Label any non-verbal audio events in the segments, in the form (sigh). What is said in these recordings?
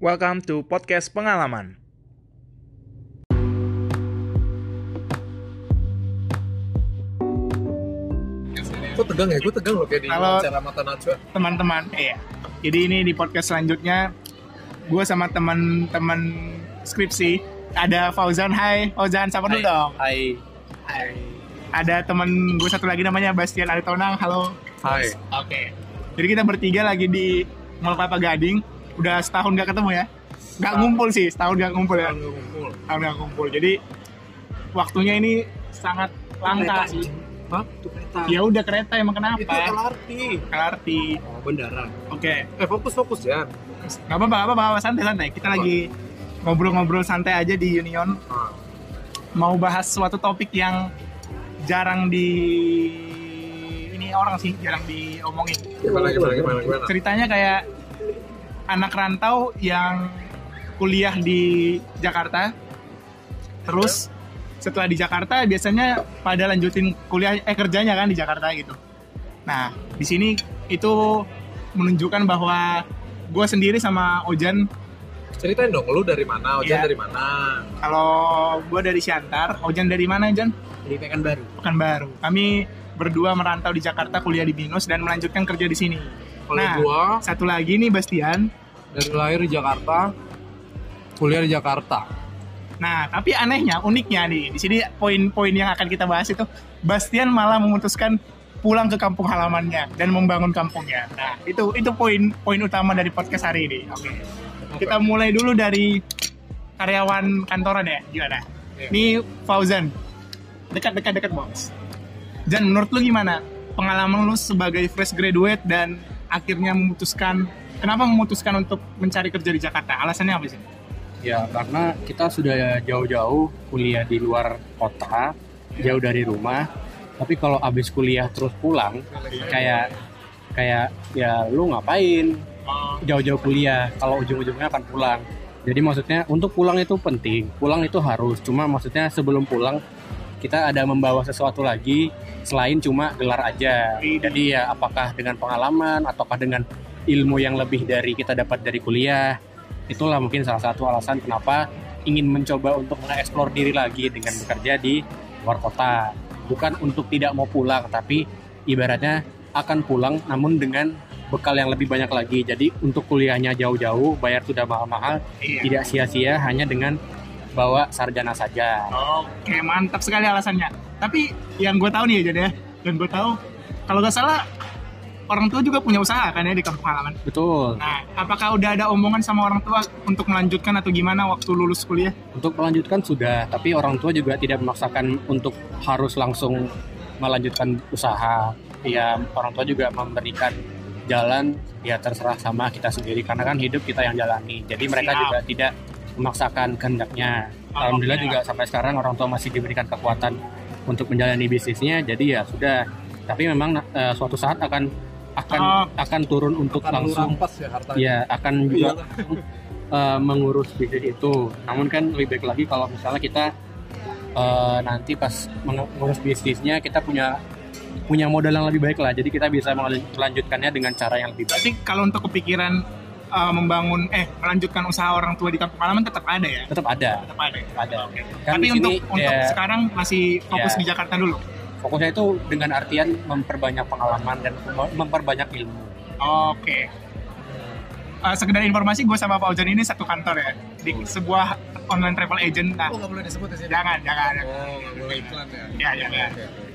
Welcome to podcast pengalaman. Gue tegang ya, gue tegang loh kayak di Kalau- wawancara mata Najwa. teman-teman iya. Jadi ini di podcast selanjutnya gue sama teman-teman skripsi ada Fauzan Hai. Fauzan siapa dulu dong? Hai. Hai. Ada teman gue satu lagi namanya Bastian Aritonang halo. Hai. oke. Jadi kita bertiga lagi di Mall Kelapa Gading udah setahun gak ketemu ya Gak ngumpul sih setahun gak ngumpul ya ngumpul. setahun gak ngumpul jadi waktunya ini sangat langka sih Hah? Itu kereta. ya udah kereta emang kenapa Itu LRT. LRT Oh, bandara. oke Eh, fokus fokus ya. Gak apa-apa, apa-apa, santai santai. Kita lagi ngobrol-ngobrol santai aja di Union. Ah. Mau bahas suatu topik yang jarang di ini orang sih jarang diomongin. Gimana gimana gimana gimana? Ceritanya kayak anak rantau yang kuliah di Jakarta, terus setelah di Jakarta biasanya pada lanjutin kuliah eh kerjanya kan di Jakarta gitu. Nah di sini itu menunjukkan bahwa gue sendiri sama Ojan Ceritain dong, lu dari mana? Ojan Iya. dari mana? Kalau gue dari Siantar, Ojan dari mana Jan? Dari Pekanbaru. Pekanbaru. Kami berdua merantau di Jakarta, kuliah di Binus dan melanjutkan kerja di sini. Kalau Nah. gua Satu lagi nih Bastian. Dari lahir di Jakarta, kuliah di Jakarta. Nah, tapi anehnya, uniknya nih, di sini poin-poin yang akan kita bahas itu, Bastian malah memutuskan pulang ke kampung halamannya dan membangun kampungnya. Nah, itu itu poin poin utama dari podcast hari ini. Oke. Kita mulai dulu dari karyawan kantoran ya, gimana? Iya. Ini Fauzan. Dekat-dekat dekat, Bos. Jan, menurut lu gimana? Pengalaman lu sebagai fresh graduate dan akhirnya memutuskan kenapa memutuskan untuk mencari kerja di Jakarta? Alasannya apa sih? Ya karena kita sudah jauh-jauh kuliah di luar kota, jauh dari rumah. Tapi kalau abis kuliah terus pulang, kayak kayak ya lu ngapain jauh-jauh kuliah kalau ujung-ujungnya akan pulang. Jadi maksudnya untuk pulang itu penting, pulang itu harus. Cuma maksudnya sebelum pulang kita ada membawa sesuatu lagi selain cuma gelar aja. Jadi ya apakah dengan pengalaman ataukah dengan ilmu yang lebih dari kita dapat dari kuliah itulah mungkin salah satu alasan kenapa ingin mencoba untuk mengeksplor diri lagi dengan bekerja di luar kota bukan untuk tidak mau pulang tapi ibaratnya akan pulang namun dengan bekal yang lebih banyak lagi jadi untuk kuliahnya jauh-jauh bayar sudah mahal-mahal Iya. tidak sia-sia hanya dengan bawa sarjana saja Oke, mantap sekali alasannya. Tapi yang gue tahu nih ya, Jan ya. Dan gue tahu, kalau nggak salah, orang tua juga punya usaha kan ya di kampung halaman. betul Nah, apakah udah ada omongan sama orang tua untuk melanjutkan atau gimana waktu lulus kuliah? Untuk melanjutkan sudah, tapi orang tua juga tidak memaksakan untuk harus langsung melanjutkan usaha. Ya, orang tua juga memberikan jalan ya terserah sama kita sendiri karena kan hidup kita yang jalani. Jadi mereka Siap. juga tidak memaksakan kehendaknya. Alhamdulillah juga sampai sekarang orang tua masih diberikan kekuatan untuk menjalani bisnisnya. Jadi ya sudah. Tapi memang eh, suatu saat akan akan Oh. akan turun untuk Akan langsung ya hartanya. ya akan juga eh, mengurus bisnis itu. Namun kan lebih baik lagi kalau misalnya kita eh, nanti pas mengurus bisnisnya kita punya punya modal yang lebih baik lah. Jadi kita bisa melanjutkannya dengan cara yang lebih baik. Berarti kalau untuk kepikiran uh, membangun, eh melanjutkan usaha orang tua di kampung halaman tetap ada ya? Tetap ada, Tetap ada. ya? ada. Oke. Kan Tapi sini, untuk untuk ya, sekarang masih fokus Ya. di Jakarta dulu. Fokusnya itu dengan artian memperbanyak pengalaman dan memperbanyak ilmu. Oke. Uh, sekedar informasi, gue sama Pak Ojan ini satu kantor ya di sebuah online travel agent. Nah, Oh, nggak boleh disebut di sini. jangan, jangan. Oh, nggak boleh iklan ya. Ya, ya, ya.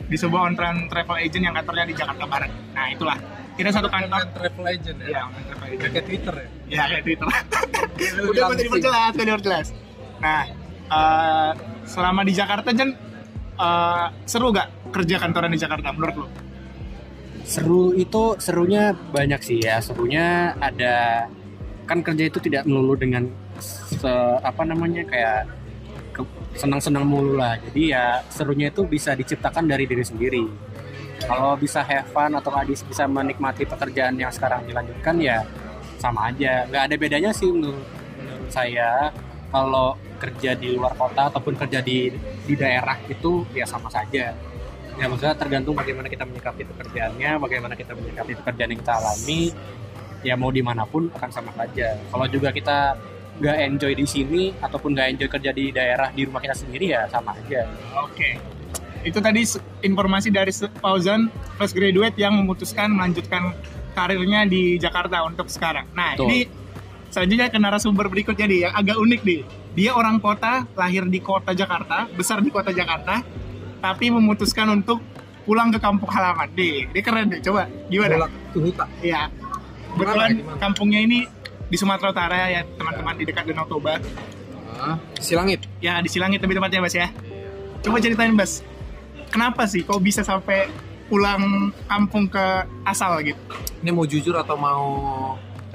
Di sebuah online travel agent yang kantornya di Jakarta Barat. Nah, itulah. Kita satu kantor. Online travel agent ya. Iya, online travel agent. Kayak Twitter ya. Ya, kayak Twitter. Lebih udah langsing. udah diperjelas, udah diperjelas. Nah, eh, selama di Jakarta Jen eh, seru gak kerja kantoran di Jakarta menurut lo? Seru itu serunya banyak sih ya. Serunya ada kan kerja itu tidak melulu dengan se- apa namanya kayak senang-senang mulu lah. Jadi ya serunya itu bisa diciptakan dari diri sendiri. Kalau bisa have fun atau nggak dis- bisa menikmati pekerjaan yang sekarang dilanjutkan ya sama aja. Nggak ada bedanya sih menurut, menurut saya kalau kerja di luar kota ataupun kerja di di daerah itu ya sama saja. Ya maksudnya tergantung bagaimana kita menyikapi pekerjaannya, bagaimana kita menyikapi pekerjaan yang kita alami. Ya mau di mana pun akan sama saja. Kalau juga kita nggak enjoy di sini ataupun nggak enjoy kerja di daerah di rumah kita sendiri ya sama aja Oke. Itu tadi informasi dari Fauzan fresh graduate yang memutuskan melanjutkan karirnya di Jakarta untuk sekarang. Nah, Betul. ini selanjutnya ke narasumber berikutnya nih yang agak unik nih. Dia orang kota, lahir di kota Jakarta, besar di kota Jakarta, tapi memutuskan untuk pulang ke kampung halaman. Nih, dia keren deh. Coba gimana? Pulang. Iya. Kebetulan kampungnya ini di Sumatera Utara ya, teman-teman di dekat Danau Toba. Ah, Silangit. Ya, di Silangit lebih tepatnya, Bas ya. Coba ceritain, Bas. Kenapa sih kok bisa sampai pulang kampung ke asal gitu? Ini mau jujur atau mau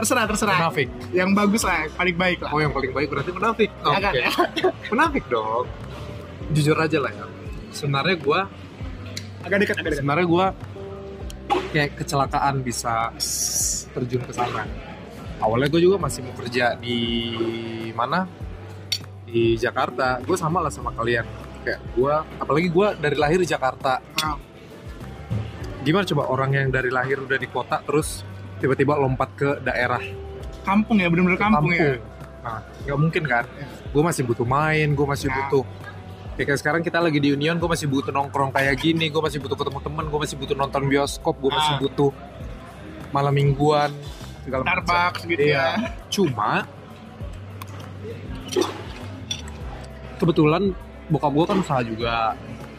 Terserah, terserah. munafik? Yang bagus lah, yang paling baik lah. Oh yang paling baik berarti munafik. Ya Oke. ya? Munafik dong. Jujur aja lah ya. Sebenarnya gue, Agak dekat, agak dekat. sebenarnya gue kayak kecelakaan bisa terjun ke sana. Awalnya gue juga masih mau kerja di mana? Di Jakarta. Gue sama lah sama kalian. Kayak gue, apalagi gue dari lahir di Jakarta. Gimana coba orang yang dari lahir udah di kota terus tiba-tiba lompat ke daerah Kampung ya, bener-bener kampung, ya. Nah, nggak mungkin kan? Gue masih butuh main, gue masih Nah. butuh. Ya kayak sekarang kita lagi di Union, gue masih butuh nongkrong kayak gini, gue masih butuh ketemu temen, gue masih butuh nonton bioskop, gue masih Ah. butuh malam mingguan, segala macam. Starbucks gitu Iya. ya. Cuma kebetulan bokap gue kan usaha juga.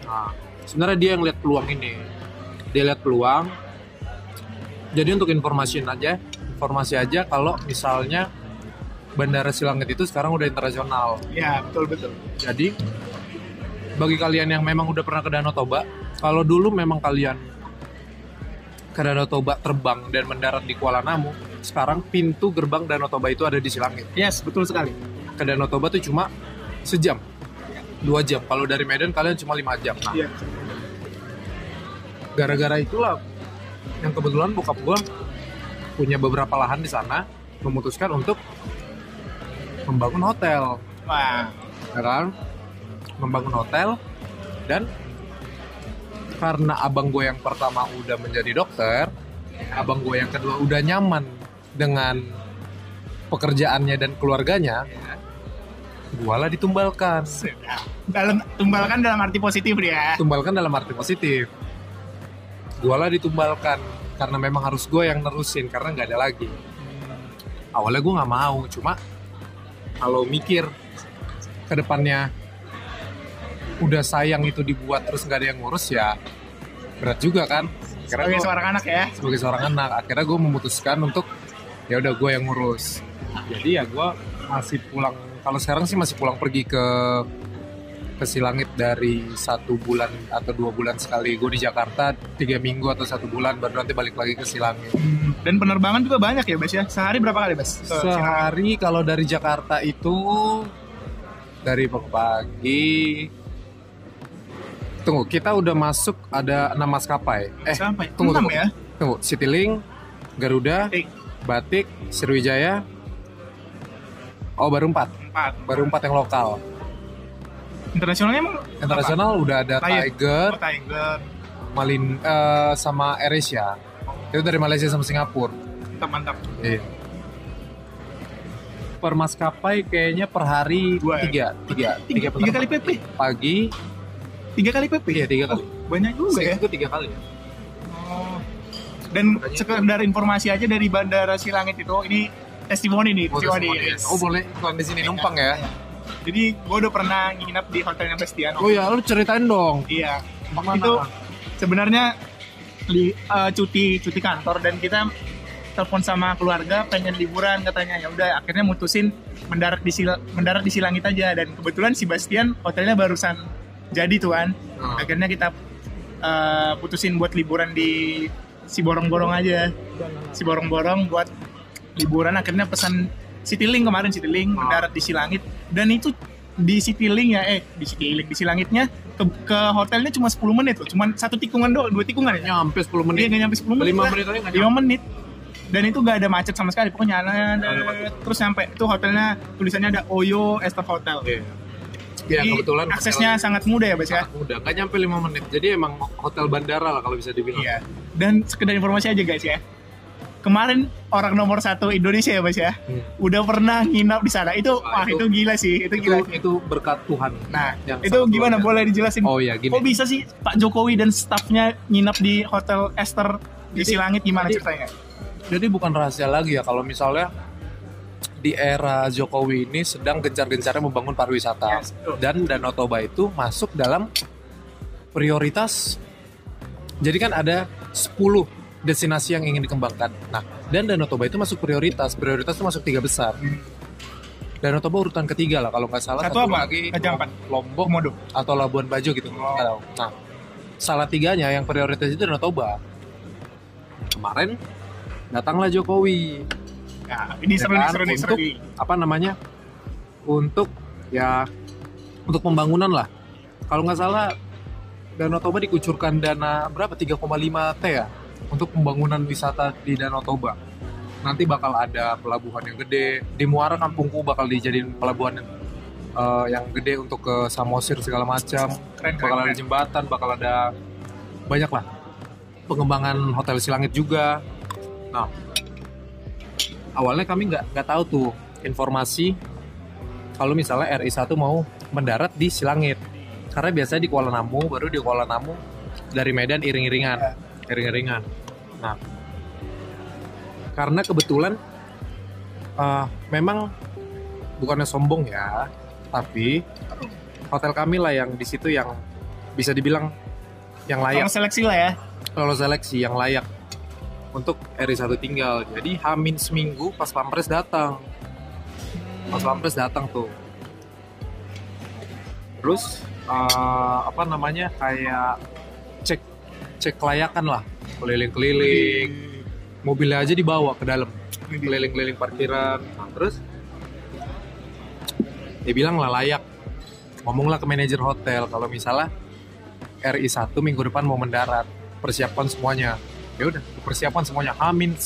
Nah, sebenarnya dia yang lihat peluang ini. Dia lihat peluang. Jadi untuk informasi aja, informasi aja kalau misalnya Bandara Silangit itu sekarang udah internasional. Ya, betul-betul. Jadi bagi kalian yang memang udah pernah ke Danau Toba, kalau dulu memang kalian ke Danau Toba terbang dan mendarat di Kuala Namu, sekarang pintu gerbang Danau Toba itu ada di Silangit. Yes, betul sekali. Ke Danau Toba tuh cuma sejam, dua jam. Kalau dari Medan kalian cuma lima jam. Nah, Iya. gara-gara itulah yang kebetulan bokap gua punya beberapa lahan di sana, memutuskan untuk membangun hotel. Wah, ya kan? Membangun hotel dan karena abang gue yang pertama udah menjadi dokter abang gue yang kedua udah nyaman dengan pekerjaannya dan keluarganya gue lah ditumbalkan. Dalam tumbalkan dalam arti positif dia. tumbalkan dalam arti positif gue lah ditumbalkan karena memang harus gue yang nerusin karena nggak ada lagi. Awalnya gue nggak mau cuma kalau mikir ke depannya udah sayang itu dibuat terus nggak ada yang ngurus ya berat juga kan? Akhirnya Sebagai gua- seorang anak ya. sebagai seorang anak akhirnya gue memutuskan untuk ya udah gue yang ngurus. Jadi ya gue masih pulang kalau sekarang sih masih pulang pergi ke ke Silangit dari satu bulan atau dua bulan sekali gue di Jakarta tiga minggu atau satu bulan baru nanti balik lagi ke Silangit Dan penerbangan juga banyak ya, Bas ya. Sehari berapa kali, Bas? Sehari kalau dari Jakarta itu dari pagi tunggu kita udah masuk ada enam maskapai eh Sampai tunggu, tunggu. ya. tunggu Citylink Garuda Batik. Batik Sriwijaya oh baru empat Empat. baru empat yang lokal Internasionalnya emang internasional udah ada Lion. Tiger? Oh, Tiger. Malin eh, sama AirAsia itu dari Malaysia sama Singapura Mantap, mantap. Iya. Per maskapai kayaknya per hari Dua ya? tiga, tiga, Tiga, tiga kali PP. pagi, Tiga kali PP. iya tiga kali. Banyak juga ya. Itu tiga kali. Oh. Dan Makanya sekedar informasi aja dari Bandara Silangit itu, ini testimoni nih, testimoni. Yes. Oh boleh iklan di sini numpang ya? Jadi gue udah pernah nginep di hotelnya Bastian. Oh ya, lu ceritain dong. Iya. Mana? Itu sebenarnya di eh, cuti cuti kantor dan kita telepon sama keluarga pengen liburan katanya ya udah akhirnya mutusin mendarat di Sil- mendarat di Silangit aja dan kebetulan si Bastian hotelnya barusan jadi tuan Hmm. akhirnya kita eh, putusin buat liburan di si borong-borong aja si borong-borong buat liburan akhirnya pesan Citylink kemarin Citylink Oh. mendarat di Silangit dan itu di Citylink ya eh di Citylink di Silangitnya ke, ke hotelnya cuma 10 menit loh cuma satu tikungan doang dua tikungan ya Nyampe 10 dia menit. nggak nyampe 10 menit 5 lah. menit aja nggak 5 menit dan itu gak ada macet sama sekali pokoknya ada, terus sampai itu hotelnya tulisannya ada Oyo Estaf Hotel Iya. Ya Jadi, kebetulan aksesnya sangat mudah ya Bas ya mudah, nggak nyampe 5 menit. Jadi emang hotel bandara lah kalau bisa dibilang. Iya. Dan sekedar informasi aja guys ya. Kemarin orang nomor satu Indonesia ya mas ya? Hmm. udah pernah nginap di sana. Itu Wah, wah itu- itu, gila sih itu itu gila. sih. itu berkat Tuhan nah yang itu gimana? biasa. boleh dijelasin? Oh ya gini. Kok bisa sih Pak Jokowi dan stafnya nginap di hotel Esther di Jadi- Silangit? Gimana jadi- ceritanya? jadi bukan rahasia lagi ya kalau misalnya di era Jokowi ini sedang gencar-gencarnya membangun pariwisata. Yes, betul. dan Danau Toba itu masuk dalam prioritas. Jadi kan ada 10 destinasi yang ingin dikembangkan nah dan Danau Toba itu masuk prioritas prioritas itu masuk tiga besar Danau Toba urutan ketiga lah kalau nggak salah Satu apa? lagi Raja Ampat. Lombok Komodo atau Labuan Bajo gitu nggak tahu. Nah, salah tiganya yang prioritas itu Danau Toba. Kemarin datanglah Jokowi, nah, ini Ya seru kan, seru nih seru untuk- nih apa namanya? Untuk ya untuk pembangunan lah. Kalau nggak salah Danau Toba dikucurkan dana berapa? 3,5 T ya untuk pembangunan wisata di Danau Toba. Nanti bakal ada pelabuhan yang gede. Di Muara Kampungku bakal dijadiin pelabuhan eh, yang gede untuk ke Samosir segala macam. keren bakal keren, ada jembatan, bakal ada banyak lah pengembangan hotel Silangit juga. Nah, awalnya kami nggak nggak tahu tuh informasi kalau misalnya RI 1 mau mendarat di Silangit. Karena biasanya di Kuala Namu, baru di Kuala Namu dari Medan iring-iringan, iring-iringan. Nah, karena kebetulan eh, memang bukannya sombong ya, tapi hotel kami lah yang di situ yang bisa dibilang yang layak Kalau seleksi lah ya kalau seleksi yang layak untuk RI 1 tinggal. Jadi Hamin seminggu pas Pampres datang. Pas Pampres datang tuh. Terus eh, apa namanya kayak cek cek kelayakan lah, keliling-keliling. Mobilnya aja dibawa ke dalam, keliling-keliling parkiran. Nah, terus? Dia bilang lah layak. Ngomonglah ke manajer hotel. Kalau misalnya RI 1 minggu depan mau mendarat persiapkan semuanya. Ya udah persiapan semuanya. Hamin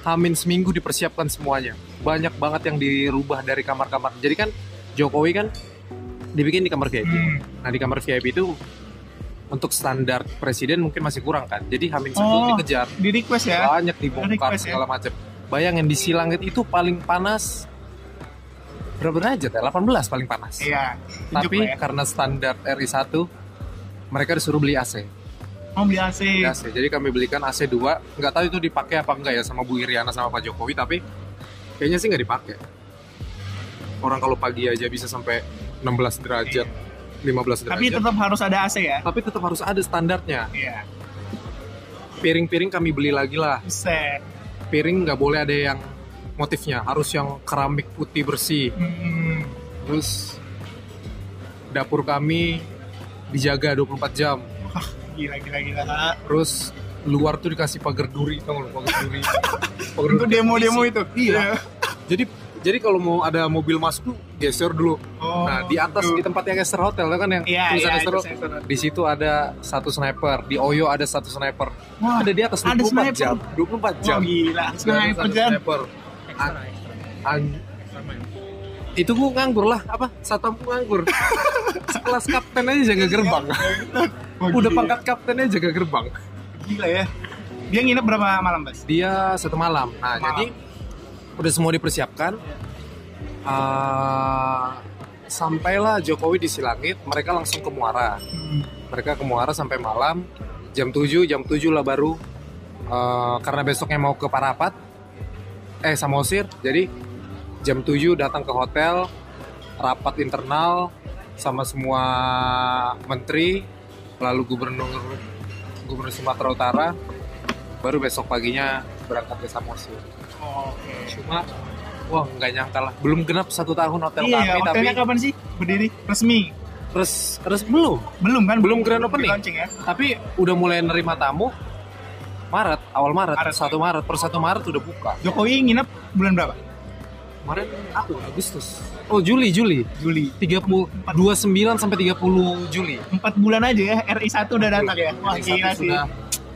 Hamin seminggu dipersiapkan semuanya. Banyak banget yang dirubah dari kamar-kamar. Jadi kan Jokowi kan dibikin di kamar VIP Hmm. nah di kamar VIP itu untuk standar presiden mungkin masih kurang kan jadi Hamin satu Oh. dikejar di request ya banyak dibongkar Request ya? segala macam bayangin di Silangit itu paling panas berapa derajat ya 18 paling panas iya tapi ya. karena standar RI 1 mereka disuruh beli AC mau beli AC Beli AC. Jadi kami belikan AC 2. Nggak tahu itu dipakai apa enggak ya sama Bu Iriana sama Pak Jokowi, tapi kayaknya sih nggak dipakai. Orang kalau pagi aja bisa sampai 16 derajat, 15 derajat. tapi tetap harus ada AC ya Tapi tetap harus ada standarnya. iya Piring-piring kami beli lagi lah. set Piring nggak boleh ada yang motifnya, harus yang keramik putih bersih. Hmm. Terus dapur kami dijaga 24 jam. gila gila gila Terus luar tuh dikasih pagar duri, tau lu, pagar duri. (laughs) Pagar untuk demo-demo itu Iya. Jadi jadi kalau mau ada mobil masuk tuh geser dulu. oh, nah, di atas tuh. di tempat yang Esther Hotel itu kan yang iya tulisan iya Hotel, saya- di situ ada satu sniper, di Oyo ada satu sniper. Wah, ada di atas ada 24 sniper. jam. 24 Wah, jam. gila Ada sniper satu Jan sniper. An- an- itu gua nganggur lah apa satpam gua nganggur (laughs) sekelas kapten aja jaga gerbang (laughs) Wah, udah gila. pangkat kapten aja jaga gerbang gila ya dia nginep berapa malam Bas? dia satu malam. Nah, Malam. jadi udah semua dipersiapkan. Ah, sampailah Jokowi di Silangit, mereka langsung ke Muara. Mereka ke Muara sampai malam jam 7, jam 7 lah baru eh, karena besoknya mau ke Parapat eh Samosir. Jadi jam 7 datang ke hotel, rapat internal sama semua menteri, lalu gubernur gubernur Sumatera Utara baru besok paginya berangkat ke Samosir. Oke. Cuma, wah nggak nyangka lah. Belum genap satu tahun hotel Iya, kami, tapi hotelnya kapan sih berdiri resmi? terus terus belum. Belum kan? Belum grand opening. launching ya? Tapi udah mulai nerima tamu. Maret, awal Maret, Maret, satu Maret, per satu Maret udah buka. Jokowi nginep bulan berapa? Kemarin aku Agustus. Oh Juli, Juli. Juli. 30 29 sampai 30 Juli. Empat bulan aja ya, RI 1 udah datang ya. Wah Yang gila satu sih. Sudah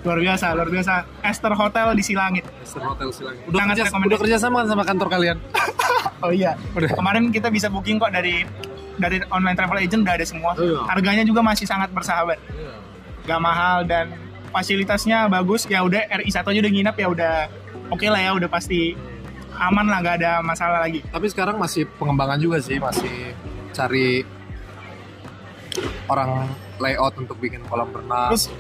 Luar biasa, luar biasa. Esther Hotel di Silangit. Esther Hotel Silang. Udah Sangat kerja, udah kerja sama sama kantor kalian. (laughs) Oh iya. Udah. Kemarin kita bisa booking kok dari dari online travel agent udah ada semua. Iya. Harganya juga masih sangat bersahabat. Gak mahal dan fasilitasnya bagus. Ya udah RI 1 aja udah nginap ya udah oke lah ya udah pasti aman lah nggak ada masalah lagi Tapi sekarang masih pengembangan juga sih, masih cari orang layout untuk bikin kolam renang terus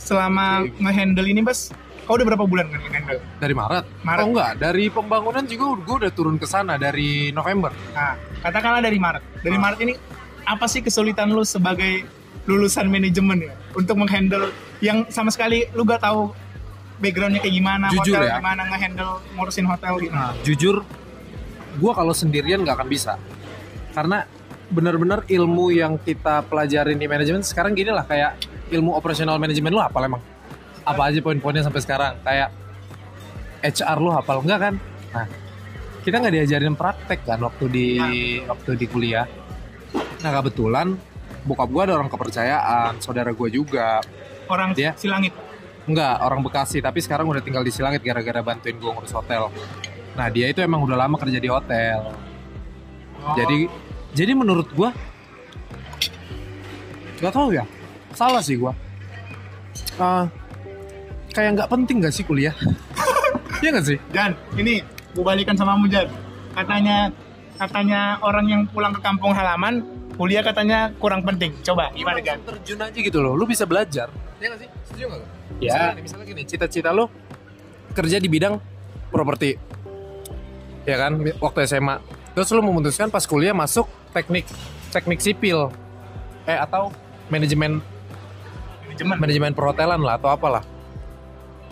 selama Oke. ngehandle ini bas kau udah berapa bulan kan ngehandle dari Maret. Maret. Oh enggak, dari pembangunan juga gue udah turun ke sana dari November. nah katakanlah dari Maret dari Ah. Maret ini apa sih kesulitan lu sebagai lulusan manajemen ya untuk menghandle yang sama sekali lu gak tahu backgroundnya kayak gimana Jujur hotel ya. gimana ngehandle ngurusin hotel gitu Nah, jujur, gue kalau sendirian nggak akan bisa. Karena benar-benar ilmu yang kita pelajarin di manajemen sekarang gini lah kayak ilmu operasional manajemen lu hafal emang apa aja poin-poinnya sampai sekarang kayak HR lu hafal enggak kan nah kita nggak diajarin praktek kan waktu di waktu di kuliah nah kebetulan bokap gue ada orang kepercayaan saudara gue juga orang Dia? silangit Enggak, orang Bekasi, tapi sekarang udah tinggal di Silangit gara-gara bantuin gue ngurus hotel. Nah, dia itu emang udah lama kerja di hotel. Oh. Jadi jadi menurut gua nggak tahu ya. Salah sih gua. Ah, kayak nggak penting gak sih kuliah? (laughs) Iya nggak sih? Jan, ini gue balikan sama kamu Jan. Katanya katanya orang yang pulang ke kampung halaman kuliah katanya kurang penting. Coba gimana Jan? Terjun aja gitu loh. Lu bisa belajar. Iya nggak sih? Setuju nggak? lu? Ya. Misalnya, nih, misalnya gini, cita-cita lu kerja di bidang properti. Ya kan, waktu SMA. Terus lu memutuskan pas kuliah masuk teknik teknik sipil. Eh atau manajemen Manajemen. manajemen perhotelan lah atau apalah.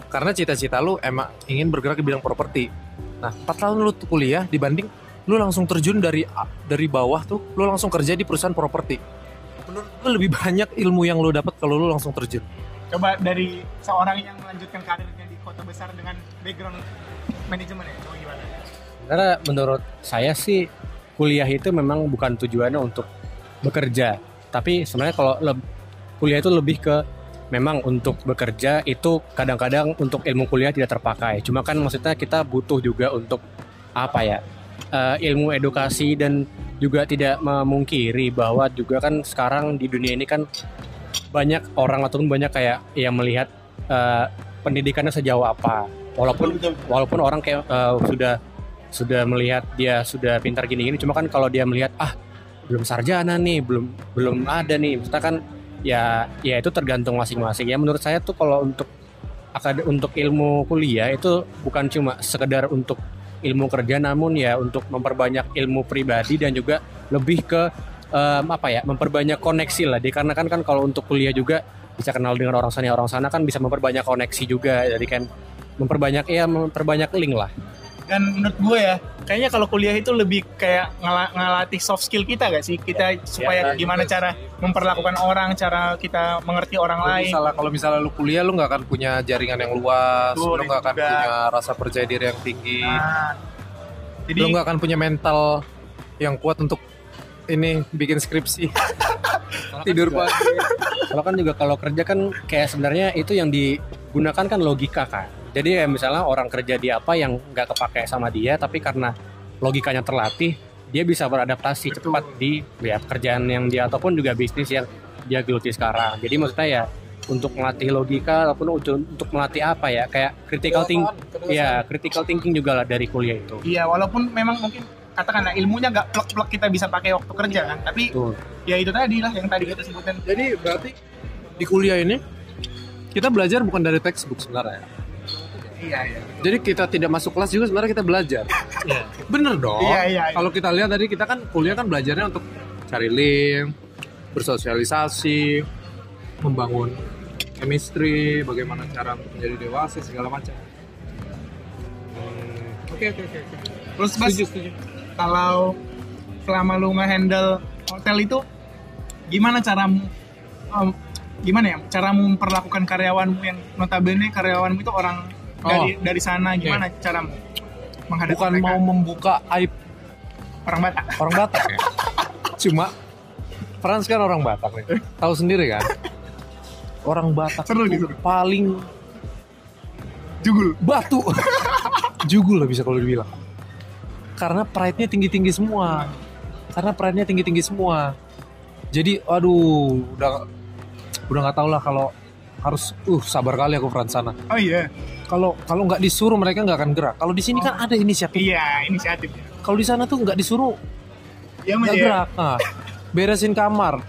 Karena cita-cita lu emang ingin bergerak di bidang properti. Nah, 4 tahun lu kuliah dibanding lu langsung terjun dari dari bawah tuh, lu langsung kerja di perusahaan properti. Menurut gue lebih banyak ilmu yang lu dapat kalau lu langsung terjun. Coba dari seorang yang melanjutkan karirnya di kota besar dengan background manajemen ya. Coba gimana? Karena menurut saya sih kuliah itu memang bukan tujuannya untuk bekerja, tapi sebenarnya kalau kuliah itu lebih ke memang untuk bekerja itu kadang-kadang untuk ilmu kuliah tidak terpakai. Cuma kan maksudnya kita butuh juga untuk apa ya eh, ilmu edukasi dan juga tidak memungkiri bahwa juga kan sekarang di dunia ini kan banyak orang ataupun banyak kayak yang melihat eh, pendidikannya sejauh apa. Walaupun walaupun orang kayak eh, sudah sudah melihat dia sudah pintar gini-gini cuma kan kalau dia melihat ah belum sarjana nih belum belum ada nih kita kan ya ya itu tergantung masing-masing ya. Menurut saya tuh kalau untuk akad untuk ilmu kuliah itu bukan cuma sekedar untuk ilmu kerja namun ya untuk memperbanyak ilmu pribadi dan juga lebih ke em, apa ya memperbanyak koneksi lah. Dikarenakan kan kalau untuk kuliah juga bisa kenal dengan orang sana orang sana kan bisa memperbanyak koneksi juga. Jadi kan memperbanyak ya memperbanyak link lah Dan menurut gue ya, kayaknya kalau kuliah itu lebih kayak ngela- ngelatih soft skill kita gak sih? Kita supaya ya, gimana juga cara memperlakukan orang, cara kita mengerti orang Kalau lain. misalnya kalau misalnya lu kuliah lu nggak akan punya jaringan yang luas, Betul, lu nggak akan juga. punya rasa percaya diri yang tinggi, Nah, jadi lu nggak akan punya mental yang kuat untuk ini bikin skripsi. (laughs) Tidur juga- pagi. Kalau kan juga kalau kerja kan kayak sebenarnya itu yang digunakan kan logika kan. Jadi ya misalnya orang kerja di apa yang nggak kepake sama dia, tapi karena logikanya terlatih, dia bisa beradaptasi Betul. cepat di ya pekerjaan yang dia ataupun juga bisnis yang dia geluti sekarang. Jadi maksudnya ya untuk melatih logika ataupun untuk, untuk melatih apa ya kayak critical thinking, ya critical thinking juga lah dari kuliah itu. Iya, walaupun memang mungkin katakanlah ilmunya nggak plek-plek kita bisa pakai waktu kerja kan, tapi Betul. ya itu tadi lah yang tadi kita sebutin. Jadi berarti di kuliah ini kita belajar bukan dari textbook sebenarnya. Iya, iya. Jadi kita tidak masuk kelas juga sebenarnya kita belajar. Bener dong. Iya, iya, iya. Kalau kita lihat tadi kita kan kuliah kan belajarnya untuk cari link, bersosialisasi, membangun chemistry, bagaimana cara untuk menjadi dewasa segala macam. Hmm, Oke oke oke. Terus Mas, Setuju setuju. kalau selama lu nge-handle hotel itu gimana caramu em, gimana ya caramu memperlakukan karyawanmu yang notabene karyawanmu itu orang dari dari sana gimana caramu menghadapi Bukan mereka? mau membuka aib orang Batak orang Batak ya. Cuma Frans kan orang Batak nih. Tahu sendiri kan? Orang Batak Seru itu paling jugul batu. Jugul lah bisa kalau dibilang. Karena pride-nya tinggi-tinggi semua. Karena pride-nya tinggi-tinggi semua. Jadi aduh, udah udah nggak tahu lah kalau harus uh sabar kali aku Frans sana. oh iya kalau kalau nggak disuruh mereka nggak akan gerak kalau di sini kan ada inisiatif Iya, inisiatif. ya. kalau di sana tuh nggak disuruh Ya nggak ya. gerak nah, (laughs) beresin kamar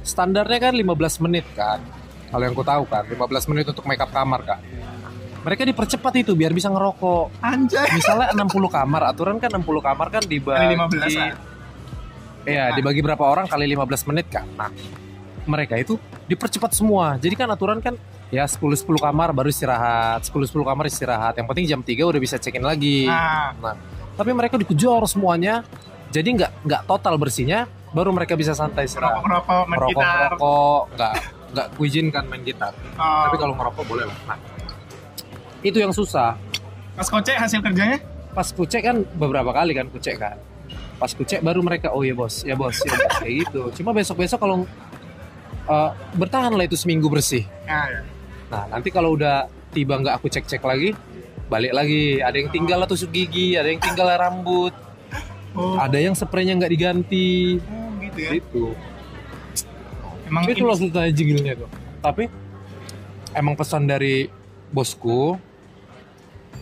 standarnya kan 15 menit kan kalau yang ku tahu kan 15 menit untuk make up kamar kan mereka dipercepat itu biar bisa ngerokok Anjay. misalnya 60 kamar aturan kan 60 kamar kan dibagi Kali 15 lah. Iya, dibagi berapa orang kali 15 menit kan. Nah, mereka itu dipercepat semua. Jadi kan aturan kan ya 10 10 kamar baru istirahat, 10 10 kamar istirahat. Yang penting jam 3 udah bisa check-in lagi. Nah, Tapi mereka dikejar semuanya. Jadi nggak nggak total bersihnya, baru mereka bisa santai istirahat. rokok-rokok main Merokok, gitar. merokok, nggak nggak kuizinkan main gitar. Oh, Tapi kalau ngerokok boleh lah. Nah, itu yang susah. Mas Koce hasil kerjanya? Pas kucek kan beberapa kali kan kucek kan. Pas kucek baru mereka oh ya bos, ya bos, ya bos kayak gitu. Cuma besok-besok kalau uh, bertahan lah itu seminggu bersih. Nah, ya. Nah nanti kalau udah tiba nggak aku cek-cek lagi, balik lagi. Ada yang tinggal lah tusuk gigi, ada yang tinggal rambut, Oh, ada yang spraynya nggak diganti. oh, gitu ya. Itu. Emang itu loh susahnya jigilnya tuh. Tapi emang pesan dari bosku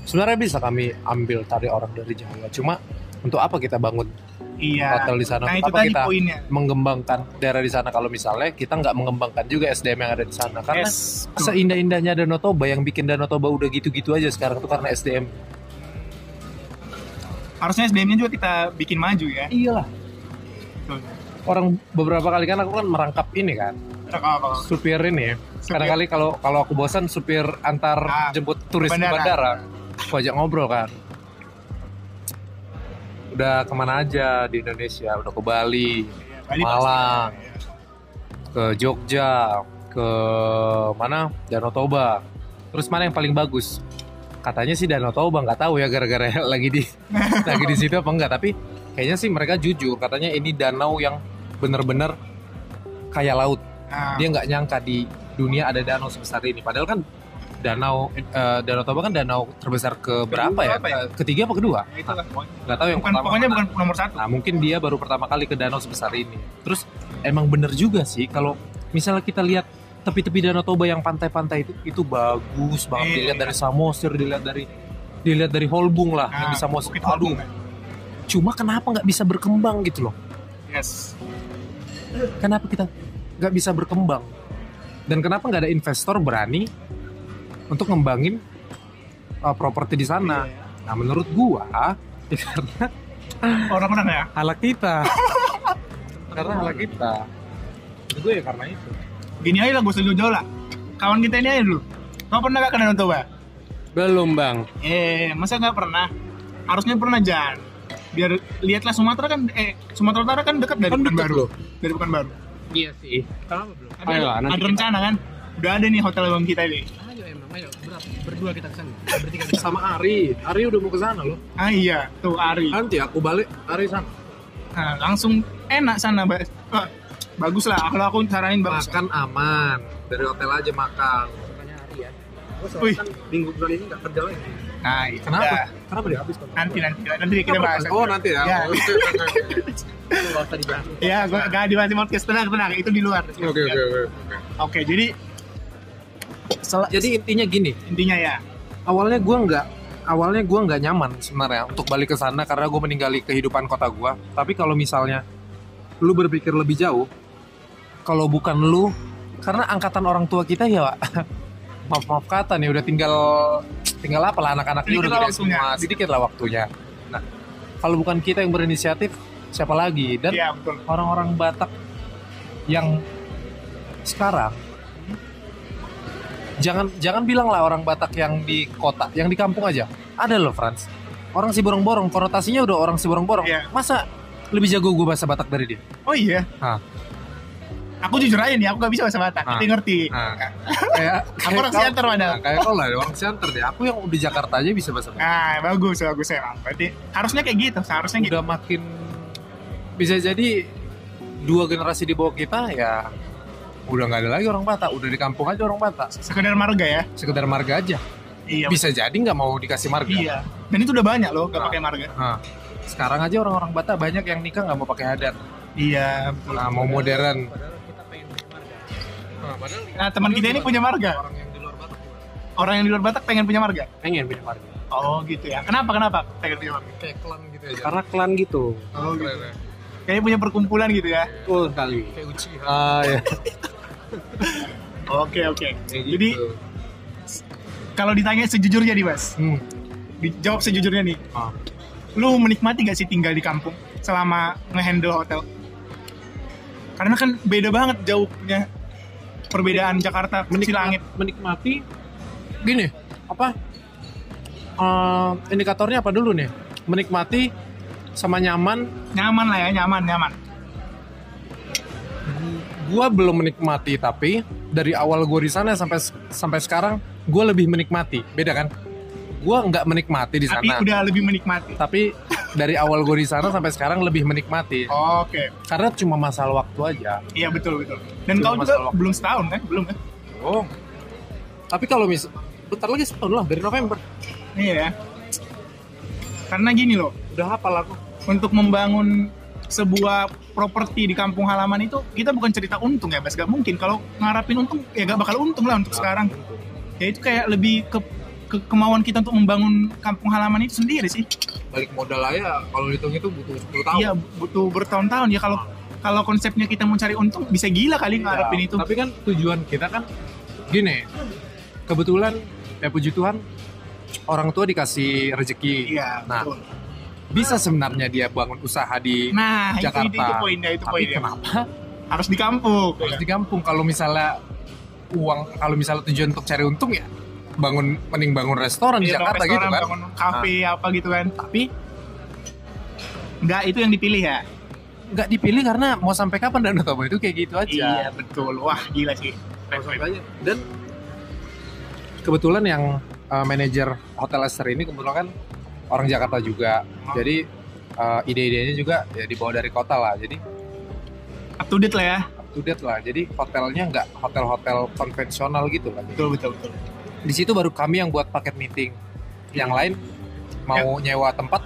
sebenarnya bisa kami ambil tadi orang dari Jawa. Cuma untuk apa kita bangun iya. hotel di sana? Nah, itu apa tadi kita poinnya. mengembangkan daerah di sana kalau misalnya kita nggak mengembangkan juga SDM yang ada di sana karena Yes. seindah-indahnya Danau Toba yang bikin Danau Toba udah gitu-gitu aja sekarang tuh karena SDM Harusnya SDM-nya juga kita bikin maju ya. iyalah Betul. orang beberapa kali kan aku kan merangkap ini kan Kalau supir ini Supir. kadang kali kalau kalau aku bosan supir antar Ah, jemput turis bandara. ke bandara aku ajak ngobrol kan udah ke mana aja di Indonesia udah ke Bali Bali Malang. ke Jogja, ke mana Danau Toba. Terus mana yang paling bagus? Katanya sih Danau Toba nggak tahu ya gara-gara (laughs) lagi di (laughs) lagi di situ apa enggak. Tapi kayaknya sih mereka jujur katanya ini danau yang bener-bener kayak laut. Nah, Dia nggak nyangka di dunia ada danau sebesar ini. Padahal kan danau eh, Danau Toba kan danau terbesar ke berapa ya? apa ya? Ketiga apa kedua? itulah pokoknya. Nggak tahu yang Bukan, pertama pokoknya mana. bukan nomor satu. Nah mungkin dia baru pertama kali ke danau sebesar ini. Terus emang bener juga sih kalau misalnya kita lihat tepi-tepi danau Toba yang pantai-pantai itu itu bagus banget Iya. dilihat dari Samosir, dilihat dari dilihat dari Holbung lah yang Nah, di Samosir. Aduh, Holbung, ya. cuma kenapa nggak bisa berkembang gitu loh? Yes. Kenapa kita nggak bisa berkembang? Dan kenapa nggak ada investor berani untuk ngembangin uh, properti di sana? Nah menurut gua (laughs) ya (laughs) karena Orang-orang ya. ala kita karena ala kita itu ya karena itu Gini aja lah gue setuju jauh lah. Kawan kita ini aja dulu. Kau pernah gak ke Danau Toba? Belum bang. Eh, masa nggak pernah? Harusnya pernah Jan. Biar lihatlah Sumatera kan, eh Sumatera Utara kan dekat dari Kan dekat Pekanbaru. loh. Dari Pekanbaru. Iya sih. Kenapa belum? Ada, Ayo lah, nanti ada kita- rencana kan? Udah ada nih hotel bang kita ini. Ayo ayo berapa? Berdua kita ke sana. Bertiga sama Ari Ari udah mau ke sana loh Ah iya, tuh Ari. nanti aku balik Ari sana Nah, langsung enak sana, Mbak. Bagus lah. Kalau aku saranin bagus. makan aman dari hotel aja makan Wih. minggu bulan ini nggak kerja lagi Nah, itu kenapa dah. kenapa dia habis Nanti nanti nanti kita bahas. oh nanti ya Ya. oke Gak usah dibahas. Ya, gua gak dibahas di podcast tenang tenang. Itu di luar. oke oke Oke, jadi sel- jadi intinya gini. Intinya ya. awalnya gua nggak awalnya gua nggak nyaman sebenarnya untuk balik ke sana karena gue meninggali kehidupan kota gua. Tapi kalau misalnya lu berpikir lebih jauh kalau bukan lu karena angkatan orang tua kita ya (laughs) maaf maaf kata nih udah tinggal tinggal apa lah anak-anak ini udah gede semua. sedikit lah waktunya. Nah kalau bukan kita yang berinisiatif siapa lagi? Dan betul. orang-orang Batak yang sekarang jangan jangan bilang lah orang Batak yang di kota, yang di kampung aja. Ada loh Franz. Orang si borong-borong, konotasinya udah orang si borong-borong. Iya. Masa lebih jago gue bahasa Batak dari dia? Oh iya. Hah. Aku jujur aja nih, aku gak bisa bahasa Batak, Ah. tapi ngerti. Nah, kayak (laughs) Aku orang Siantar padahal. Nah, kayak kau lah orang Siantar deh. Aku yang di Jakarta aja bisa bahasa Batak. Nah, bagus, bagus emang. Berarti harusnya kayak gitu, seharusnya gitu. Udah makin bisa jadi dua generasi di bawah kita ya udah nggak ada lagi orang Batak, udah di kampung aja orang Batak. Sekedar marga ya. Sekedar marga aja. Iya. Bisa jadi nggak mau dikasih marga. Iya. Dan itu udah banyak loh, gak Ah. pakai marga. Nah, sekarang aja orang-orang Batak banyak yang nikah nggak mau pakai adat. Iya, betul. Nah, mau modern. Nah, teman kita ini punya marga. Orang yang di luar Batak. orang yang di luar Batak pengen punya marga? pengen punya marga Oh gitu ya. Kenapa kenapa pengen punya marga? kayak klan gitu aja karena klan gitu Oh gitu. Keren ya. Kayaknya punya perkumpulan gitu ya. betul sekali kayak Uchiha ah ya (laughs) Oke oke. Kayak Jadi gitu. kalau ditanya sejujurnya nih Mas, hmm. dijawab sejujurnya nih. Ah. Lu menikmati gak sih tinggal di kampung selama ngehandle hotel? Karena kan beda banget jauhnya perbedaan Jakarta Cilangit. menikmati gini apa eh, indikatornya apa dulu nih menikmati sama nyaman Nyaman lah ya, nyaman, nyaman. gua belum menikmati tapi dari awal gue di sana sampai sampai sekarang gue lebih menikmati beda kan gua nggak menikmati di Tapi sana udah lebih menikmati. tapi dari awal gue di sana sampai sekarang lebih menikmati Oke, karena cuma masalah waktu aja iya betul betul. Dan Cuma kau juga masalah. belum setahun kan? Belum kan? oh tapi kalau mis bentar lagi setahun lah dari November Iya ya. Karena gini loh, udah hafal aku untuk membangun sebuah properti di kampung halaman itu kita bukan cerita untung ya, Bas. Gak mungkin kalau ngarapin untung ya gak bakal untung lah untuk sekarang. Ya itu kayak lebih ke, ke kemauan kita untuk membangun kampung halaman itu sendiri sih. balik modal aja kalau dihitung itu butuh 10 tahun Iya, butuh bertahun-tahun ya kalau kalau konsepnya kita mau cari untung bisa gila kali ngarepin itu. Iya, Tapi kan tujuan kita kan gini. Kebetulan ya puji Tuhan orang tua dikasih rezeki. Iya, Nah, betul. Bisa sebenarnya dia bangun usaha di Nah, Jakarta. itu, itu poinnya, itu tapi poinnya. kenapa Harus di kampung. harus di kampung kalau misalnya uang kalau misalnya tujuan untuk cari untung ya bangun mending bangun restoran di Iya, Jakarta bangun gitu restoran, kan. bangun kafe apa gitu kan. Tapi Enggak, itu yang dipilih ya. nggak dipilih karena mau sampai kapan dan Toba itu kayak gitu aja. Iya, betul. Wah, gila sih. Dan kebetulan yang uh, manajer Hotel Esther ini kebetulan kan orang Jakarta juga. Oh. Jadi uh, ide-idenya juga ya dibawa dari kota lah. Jadi Up to date lah ya. up to date lah. Jadi hotelnya nggak hotel-hotel konvensional gitu kan. Betul, betul, betul. Di situ baru kami yang buat paket meeting. Yang lain mau nyewa tempat,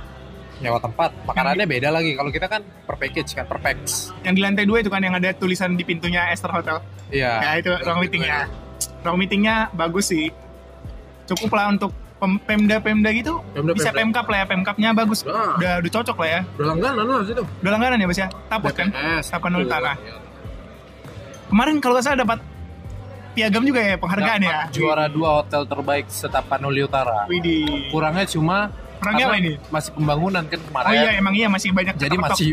nyewa tempat. Makanannya beda lagi. Kalau kita kan per package kan, per packs. Yang di lantai dua itu kan yang ada tulisan di pintunya Esther Hotel. Iya. Ya, itu ruang meetingnya. Ruang meetingnya bagus sih. Cukup lah untuk pem- pemda-pemda gitu. Pemda-pemda. Bisa pemkap lah ya, pemkapnya bagus. Nah. Udah, udah cocok lah ya. Udah langganan lah situ. Udah langganan ya, Bas ya? Tapot kan? BTS, Tapan betul. Utara. Kemarin kalau nggak salah dapat piagam juga ya penghargaan ya. Dapat Juara dua hotel terbaik Setapanuli Utara. Widih. Kurangnya cuma Orangnya apa ini? Masih pembangunan kan kemarin. Oh iya, emang iya masih banyak. Jadi masih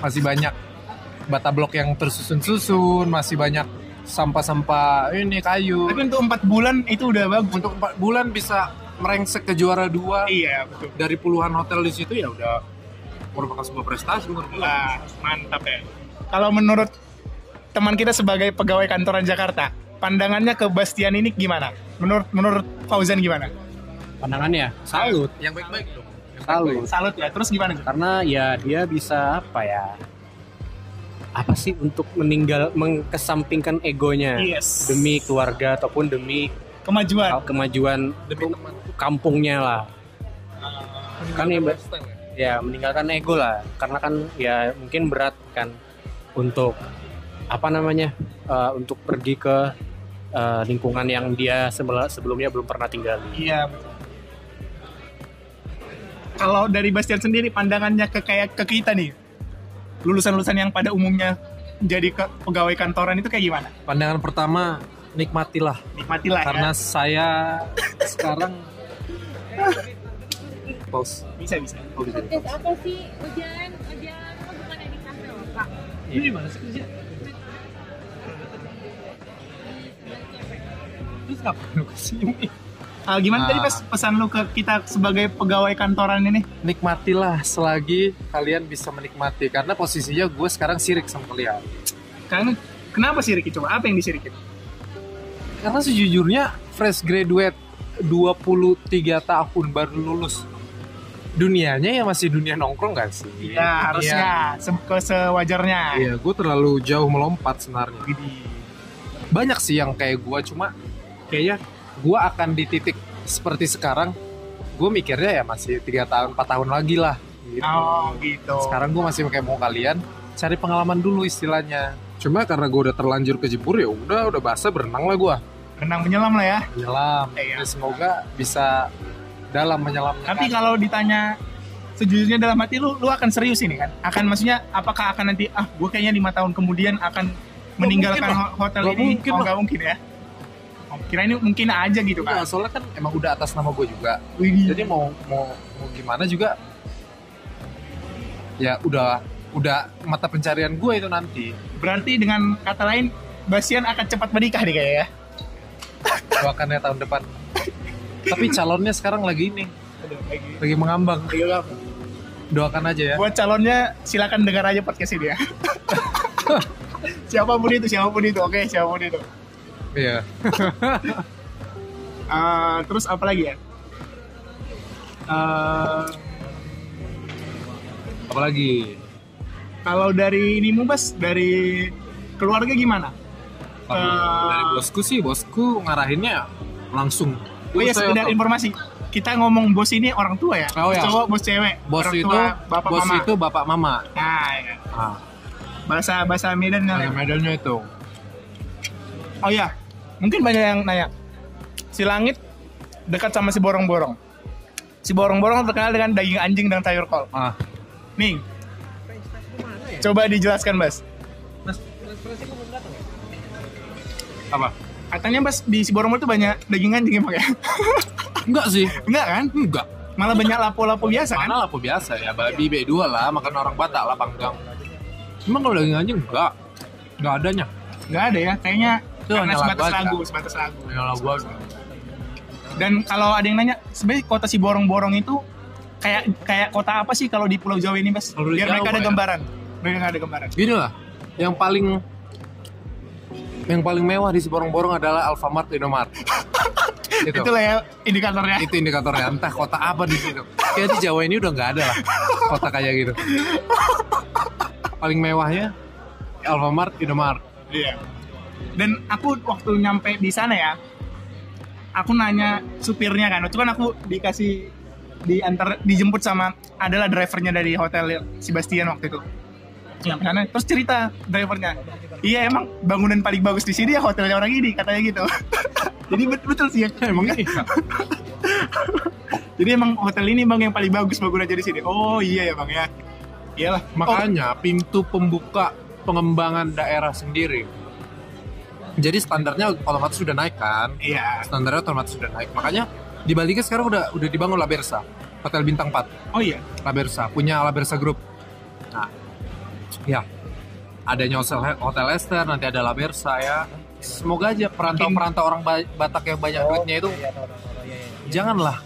masih banyak bata blok yang tersusun-susun, masih banyak sampah-sampah ini kayu. Tapi untuk empat bulan itu udah bagus. Untuk empat bulan bisa merengsek ke juara dua Iya, betul. dari puluhan hotel di situ ya udah merupakan sebuah prestasi. Wah, mantap ya. Kalau menurut teman kita sebagai pegawai kantoran Jakarta, pandangannya ke Bastian ini gimana? Menurut menurut Fauzan gimana? pandangannya salut Yang baik-baik dong. Yang salut Salut ya. Terus gimana? Karena ya dia bisa apa ya apa sih untuk meninggal mengkesampingkan egonya Yes. demi keluarga ataupun demi Kemajuan. kemajuan Demi teman. kampungnya lah kan ya, ya. meninggalkan ego lah karena kan ya mungkin berat kan untuk apa namanya eh, untuk pergi ke eh, lingkungan yang dia sebel- sebelumnya belum pernah tinggali Iya. Kalau dari Bastian sendiri pandangannya ke kayak ke kita nih, lulusan-lulusan yang pada umumnya jadi ke pegawai kantoran itu kayak gimana? Pandangan pertama nikmatilah Nikmatilah karena ya. saya sekarang pause. Bisa bisa. Oh, bisa. Podcast apa sih? Ujian, ujian apa bukannya di kafe loh, Pak? Ini di mana sih kerja? Terus ngapain lu ke sini? Ah, gimana Nah. tadi pas pesan lu ke kita sebagai pegawai kantoran ini? Nikmatilah selagi kalian bisa menikmati karena posisinya gue sekarang sirik sama kalian. Karena kenapa sirik itu? Apa yang disirikin? Karena sejujurnya fresh graduate 23 tahun baru lulus dunianya ya masih dunia nongkrong gak sih? Ya harusnya se ke sewajarnya. Iya, gue terlalu jauh melompat sebenarnya. Banyak sih yang kayak gue, cuma kayaknya gue akan di titik seperti sekarang. Gue mikirnya ya masih tiga tahun, 4 tahun lagi lah. Gitu. Oh gitu. Sekarang gue masih kayak mau kalian cari pengalaman dulu istilahnya. Cuma karena gue udah terlanjur kejebur ya udah udah basah berenang lah gue. renang menyelam lah ya. menyelam Iya. Ya, semoga bisa dalam menyelamnya Tapi kan. kalau ditanya sejujurnya dalam hati lu, lu akan serius ini kan? Akan maksudnya apakah akan nanti ah gue kayaknya lima tahun kemudian akan meninggalkan hotel ini? mungkin oh, mungkin ya? Oh, kira ini mungkin aja gitu kan? soalnya kan emang udah atas nama gue juga. Wih, jadi mau mau mau gimana juga ya udah udah mata pencarian gue itu nanti. Berarti dengan kata lain Basian akan cepat menikah nih kayaknya ya? doakannya tahun depan. Tapi calonnya sekarang lagi ini. Lagi. Mengambang. Doakan aja ya. Buat calonnya silakan dengar aja podcast ini ya. (laughs) siapa pun itu, siapa pun itu, oke, siapa pun itu. Iya (laughs) Eh, terus apa lagi ya? Eh, apalagi kalau dari ini Mubas, dari keluarga gimana? Eh, dari bosku sih bosku ngarahinnya langsung Oh iya, sekedar tahu. informasi. Kita ngomong bos ini orang tua ya? Oh, iya. cowok, bos cewek. bos orang itu tua, bapak bos mama. itu bapak mama Nah, iya. ah, bahasa bahasa Medan ada ya. medalnya itu Oh iya, mungkin banyak yang nanya. Si Langit dekat sama si Borong-Borong. Si Borong-Borong terkenal dengan daging anjing dan sayur kol. ah Nih, coba dijelaskan, Bas. apa Katanya Bas di si Borong-Borong itu banyak daging anjing emang ya? (laughs) enggak sih Enggak kan? enggak Malah banyak lapo-lapo biasa kan? mana lapo biasa ya babi B2 lah makan orang Batak lah panggang emang kalau daging anjing enggak enggak adanya Enggak ada ya, kayaknya Itu karena hanya lagu sebatas lagu, sebatas lagu. Yang gua Dan kalau ada yang nanya, sebenarnya kota si Borong-Borong itu kayak kayak kota apa sih kalau di Pulau Jawa ini, di Biar mereka Jawa ada ya? gambaran. Biar ada gambaran. gini lah yang paling yang paling mewah di Siborong-Borong adalah Alfamart Indomart (laughs) itu Itulah ya indikatornya. itu indikatornya entah kota apa di situ kayak di Jawa ini udah nggak ada lah kota kayak gitu (laughs) paling mewahnya Alfamart Indomart Iya. Dan aku waktu nyampe di sana ya, aku nanya supirnya kan, itu kan aku dikasih diantar dijemput sama adalah drivernya dari hotel Sebastian waktu itu. Nyampe sana, terus cerita drivernya, iya emang bangunan paling bagus di sini ya hotelnya orang ini katanya gitu. (laughs) Jadi betul betul sih ya. (laughs) emang iya (laughs) Jadi emang hotel ini bang yang paling bagus bangunannya di sini. Oh iya ya bang ya. Iyalah. Oh, makanya pintu pembuka pengembangan daerah sendiri jadi standarnya otomatis sudah naik kan? Iya. standarnya otomatis sudah naik. Makanya di Bali kan sekarang udah udah dibangun La Bersa hotel bintang 4 Oh iya. La Bersa punya La Bersa Group. Nah ya adanya hotel hotel Esther nanti ada La Bersa ya. Semoga aja perantau-perantau orang Ba- Batak yang banyak duitnya itu janganlah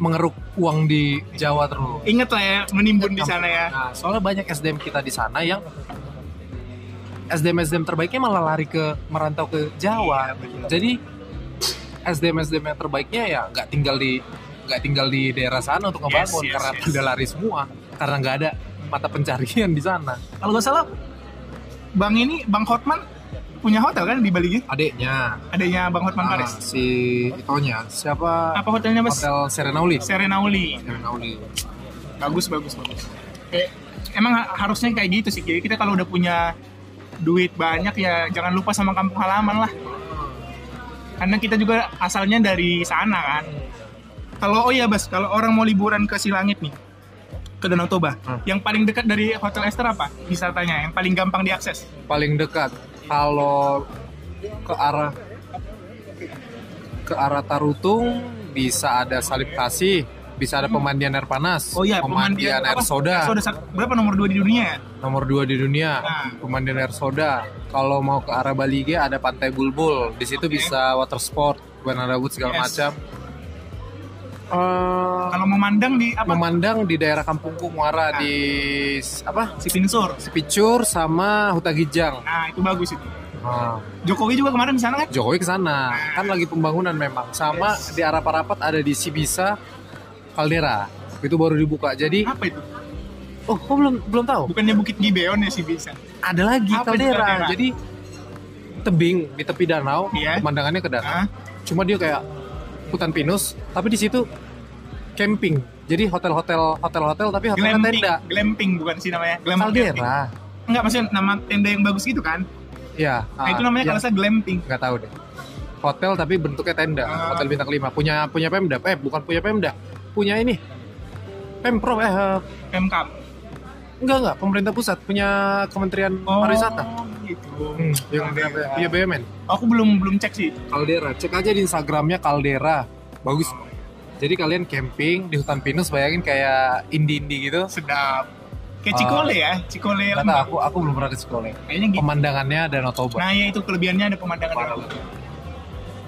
mengeruk uang di Jawa terus. Ingat lah ya menimbun di sana ya. Nah, soalnya banyak SDM kita di sana yang SDM SDM terbaiknya malah lari ke merantau ke Jawa. Jadi SDM SDM yang terbaiknya ya nggak tinggal di nggak tinggal di daerah sana untuk ngebangun Yes, yes, karena yes. pada lari semua karena nggak ada mata pencarian di sana. Kalau nggak salah, Bang ini Bang Hotman punya hotel kan di Bali gitu? Adiknya Adanya Bang Hotman ah, Paris. si itonya siapa? Apa hotelnya Mas? Hotel Serenauli. Serenauli. Serenauli. Bagus bagus bagus. Kayak, emang ha- harusnya kayak gitu sih. Jadi kita kalau udah punya duit banyak ya jangan lupa sama kampung halaman lah. Karena kita juga asalnya dari sana kan. Kalau oh iya Bas, kalau orang mau liburan ke Silangit nih, ke Danau Toba, Hmm. yang paling dekat dari Hotel Esther apa? Wisatanya yang paling gampang diakses. paling dekat kalau ke arah ke arah Tarutung bisa ada salib kasih bisa ada pemandian air panas Oh iya, pemandian, air apa? soda Soda sat- berapa nomor dua di dunia ya? nomor dua di dunia Nah. pemandian air soda kalau mau ke arah Bali G ada pantai Bulbul di situ Oke. bisa water sport banana boat segala Yes. macam Eh, Kalau memandang di apa? memandang di daerah Kampung Muara Nah. di apa si Pinsur. Sepicur sama Huta Gijang Nah, itu bagus itu. Nah, Jokowi juga kemarin di sana kan? Jokowi ke sana. Kan lagi pembangunan memang. Sama di arah Parapat ada di Sibisa Caldera. Itu baru dibuka. Jadi, Apa itu? oh, kok belum belum tahu? Bukannya Bukit Gibeon ya sih bisa. Ada lagi Apa itu Caldera. Caldera? Jadi tebing di tepi danau, Iya. pemandangannya ke danau. Hah? Cuma dia kayak hutan pinus, tapi di situ camping. Jadi hotel-hotel hotel-hotel tapi hotelnya Glamping, tenda. glamping bukan sih namanya? Glamping. Caldera. Enggak, maksudnya nama tenda yang bagus gitu kan? Ya. Nah, itu namanya kalau saya glamping. nggak tahu deh. hotel tapi bentuknya tenda Ah. hotel bintang 5 punya punya Pemda eh bukan punya Pemda punya ini Pemprov eh Pemkap. enggak enggak pemerintah pusat punya Kementerian Pariwisata gitu. hmm, yang punya BUMN Aku belum belum cek sih. Caldera cek aja di Instagramnya Caldera bagus jadi kalian camping di hutan pinus bayangin kayak indie-indie gitu Sedap. Kayak. Cikole ya, Cikole Kata aku aku belum pernah ke Kayaknya gitu. pemandangannya Danau Toba Nah, ya itu kelebihannya ada pemandangan.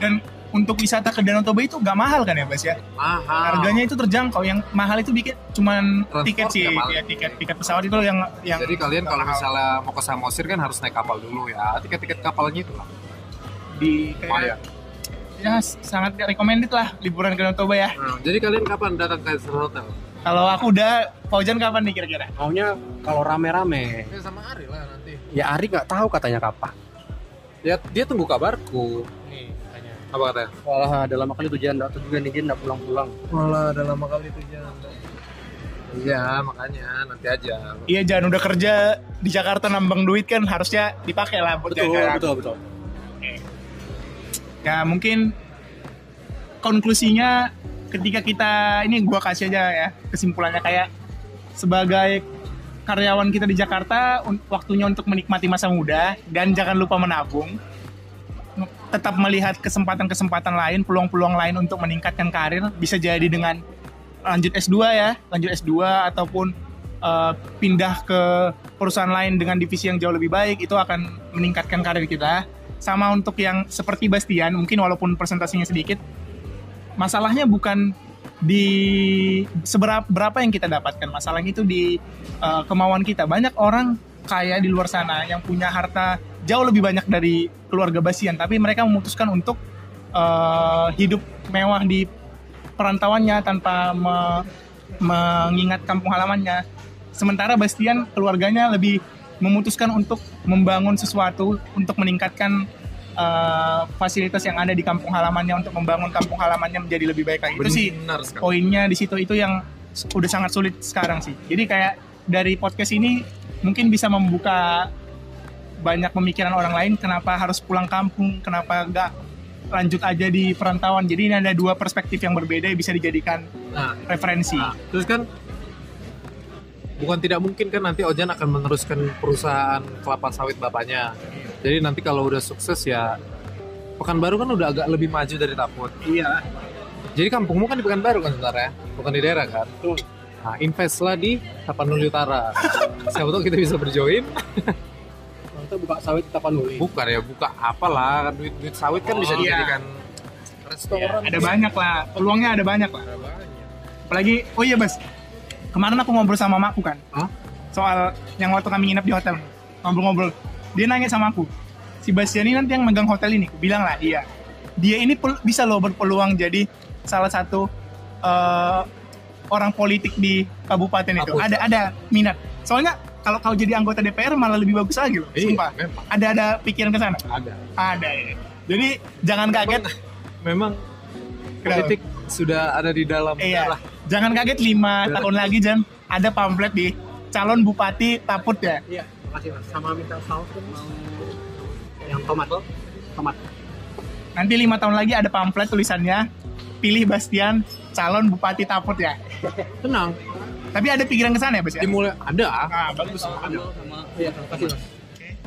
Dan untuk wisata ke Danau Toba itu nggak mahal kan ya, Bas ya? mahal Harganya itu terjangkau. Yang mahal itu bikin cuman Transport tiket sih, ya, tiket tiket pesawat itu yang yang Jadi kalian kalau mahal. misalnya mau ke Samosir kan harus naik kapal dulu ya. Tiket-tiket kapalnya itu lah. di kayak ya sangat recommended lah liburan ke Danau Toba ya. Nah, jadi kalian kapan datang ke hotel? Kalau aku udah Faujan kapan nih kira-kira? Maunya kalau rame-rame. Ya sama Ari lah nanti. Ya Ari nggak tahu katanya kapan. Ya dia tunggu kabarku. Apa katanya? Walah ada lama kali tuh Jan, tuh juga nih Jan nggak pulang-pulang. Malah ada lama kali itu jangan. Iya makanya nanti aja. Iya jangan udah kerja di Jakarta nambang duit kan harusnya dipakai lah buat jalan-jalan. betul betul. Ya mungkin konklusinya ketika kita ini gua kasih aja ya kesimpulannya kayak sebagai karyawan kita di Jakarta un- waktunya untuk menikmati masa muda dan jangan lupa menabung tetap melihat kesempatan-kesempatan lain peluang-peluang lain untuk meningkatkan karir bisa jadi dengan lanjut S2 ya lanjut S2 ataupun eh, pindah ke perusahaan lain dengan divisi yang jauh lebih baik itu akan meningkatkan karir kita. Sama untuk yang seperti Bastian mungkin walaupun presentasinya sedikit masalahnya bukan di seberapa berapa yang kita dapatkan masalahnya itu di uh, kemauan kita. Banyak orang kaya di luar sana yang punya harta jauh lebih banyak dari keluarga Basian tapi mereka memutuskan untuk uh, hidup mewah di perantauannya tanpa me- mengingat kampung halamannya sementara Bastian keluarganya lebih memutuskan untuk membangun sesuatu untuk meningkatkan uh, fasilitas yang ada di kampung halamannya untuk membangun kampung halamannya menjadi lebih baik lagi. Itu sih sekali. poinnya di situ itu yang udah sangat sulit sekarang sih. Jadi kayak dari podcast ini mungkin bisa membuka banyak pemikiran orang lain kenapa harus pulang kampung, kenapa nggak lanjut aja di perantauan. Jadi ini ada dua perspektif yang berbeda yang bisa dijadikan Nah, referensi. nah, terus kan bukan tidak mungkin kan nanti Ojan akan meneruskan perusahaan kelapa sawit bapaknya. Jadi nanti kalau udah sukses ya Pekanbaru kan udah agak lebih maju dari Taput. Iya. Jadi kampungmu kan di Pekanbaru kan sebenarnya, bukan di daerah kan? Nah, investlah di Tapanuli Utara. (laughs) Siapa tahu kita bisa berjoin. Kita buka sawit di Tapanuli. Bukan ya, buka apalah. Duit duit sawit kan bisa Oh, iya. dijadikan restoran. Ada banyak lah, peluangnya ada banyak lah. Apalagi, oh iya Bas, kemarin aku ngobrol sama makku kan, Hah? soal yang waktu kami nginep di hotel, ngobrol-ngobrol. Dia nanya sama aku, si Bastian ini nanti yang megang hotel ini, aku bilang lah iya. Dia ini bisa loh berpeluang jadi salah satu eh, orang politik di kabupaten itu. Aku- Ada ada minat. Soalnya kalau kau jadi anggota DPR malah lebih bagus lagi loh, Iya, sumpah. memang Ada ada pikiran ke sana? ada. Ada ya. Jadi jangan kaget. Memang Kenapa? politik sudah ada di dalam Iya. darah. Jangan kaget lima Darah. tahun lagi Jan ada pamflet di calon bupati Taput ya. Iya, makasih mas. Sama minta saus mau yang tomat. Tomat. Nanti lima tahun lagi ada pamflet tulisannya pilih Bastian calon bupati Taput ya. Tenang, Tapi ada pikiran ke sana ya Bas ya? dimulai ada, Ah, bagus. Ada sama iya, makasih mas.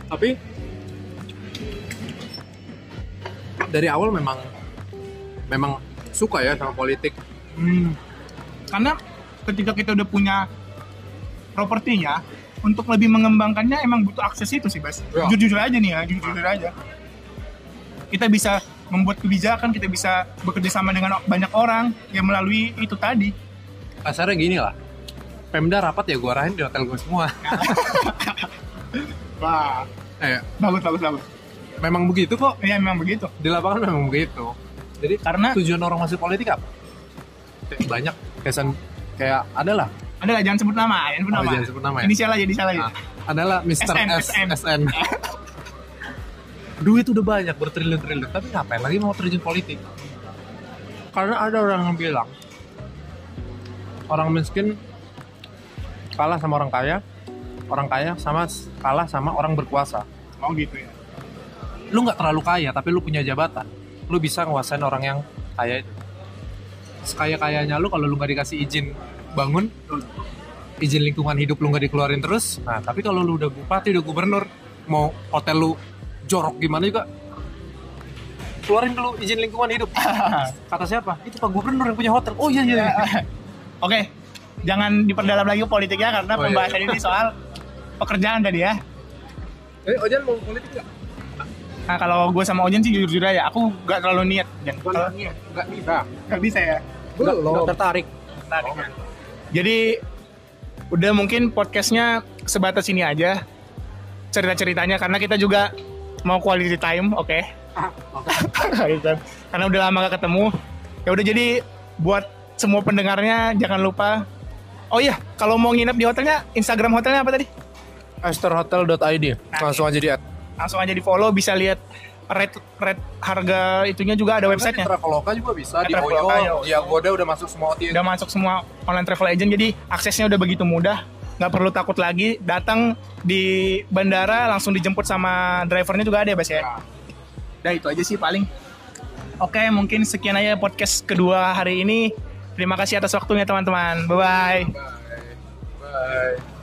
tapi dari awal memang memang suka ya sama politik. Hmm. Karena ketika kita udah punya propertinya, untuk lebih mengembangkannya emang butuh akses itu sih, Bas. Ya. Jujur aja nih ya, jujur aja. Kita bisa membuat kebijakan, kita bisa bekerja sama dengan banyak orang yang melalui itu tadi. Kasarnya gini lah, Pemda rapat ya gua arahin di hotel gue semua. (laughs) Wah, eh, bagus, bagus, bagus. memang begitu kok. Ya memang begitu. Di lapangan memang begitu. Jadi Karena tujuan orang masuk politik apa? Banyak kesan kayak adalah ada lah, jangan sebut nama, jangan sebut Oh, nama. jangan sebut nama ya? Inisial aja, inisial aja. Ah, adalah Mr. SN, S, SN. SN. (laughs) Duit udah banyak bertriliun-triliun, tapi ngapain lagi mau terjun politik? Karena ada orang yang bilang orang miskin kalah sama orang kaya, orang kaya sama kalah sama orang berkuasa. Oh gitu ya. Lu nggak terlalu kaya, tapi lu punya jabatan. lu bisa nguasain orang yang kaya itu sekaya kayanya lu kalau lu nggak dikasih izin bangun izin lingkungan hidup lu nggak dikeluarin terus nah tapi kalau lu udah bupati udah gubernur mau hotel lu jorok gimana juga keluarin dulu izin lingkungan hidup (laughs) kata siapa itu pak gubernur yang punya hotel oh iya iya, iya. (laughs) Oke, jangan diperdalam lagi politiknya karena Oh, iya. pembahasan ini soal pekerjaan tadi ya. eh Ojan mau politik nggak Nah kalau gue sama Ojen sih jujur-jujur aja, aku gak terlalu niat. Jan. Kalau nggak bisa nggak bisa ya. belum tertarik Tertarik, ya. Jadi udah mungkin podcastnya sebatas ini aja cerita-ceritanya karena kita juga mau quality time, oke? Quality (laughs) time. karena udah lama gak ketemu. Ya udah jadi buat semua pendengarnya jangan lupa. Oh iya, kalau mau nginep di hotelnya, Instagram hotelnya apa tadi? asterhotel.id langsung aja di add. Langsung aja di follow, bisa lihat rate rate harga itunya juga ada di websitenya. Traveloka juga bisa di Traveloka, Oyo ya, di Agoda udah masuk semua OTA udah masuk semua online travel agent jadi aksesnya udah begitu mudah. Nggak perlu takut lagi datang di bandara langsung dijemput sama drivernya juga ada ya Bas ya? Udah itu aja sih paling. Oke mungkin sekian aja podcast kedua hari ini terima kasih atas waktunya teman-teman bye bye Bye. Bye.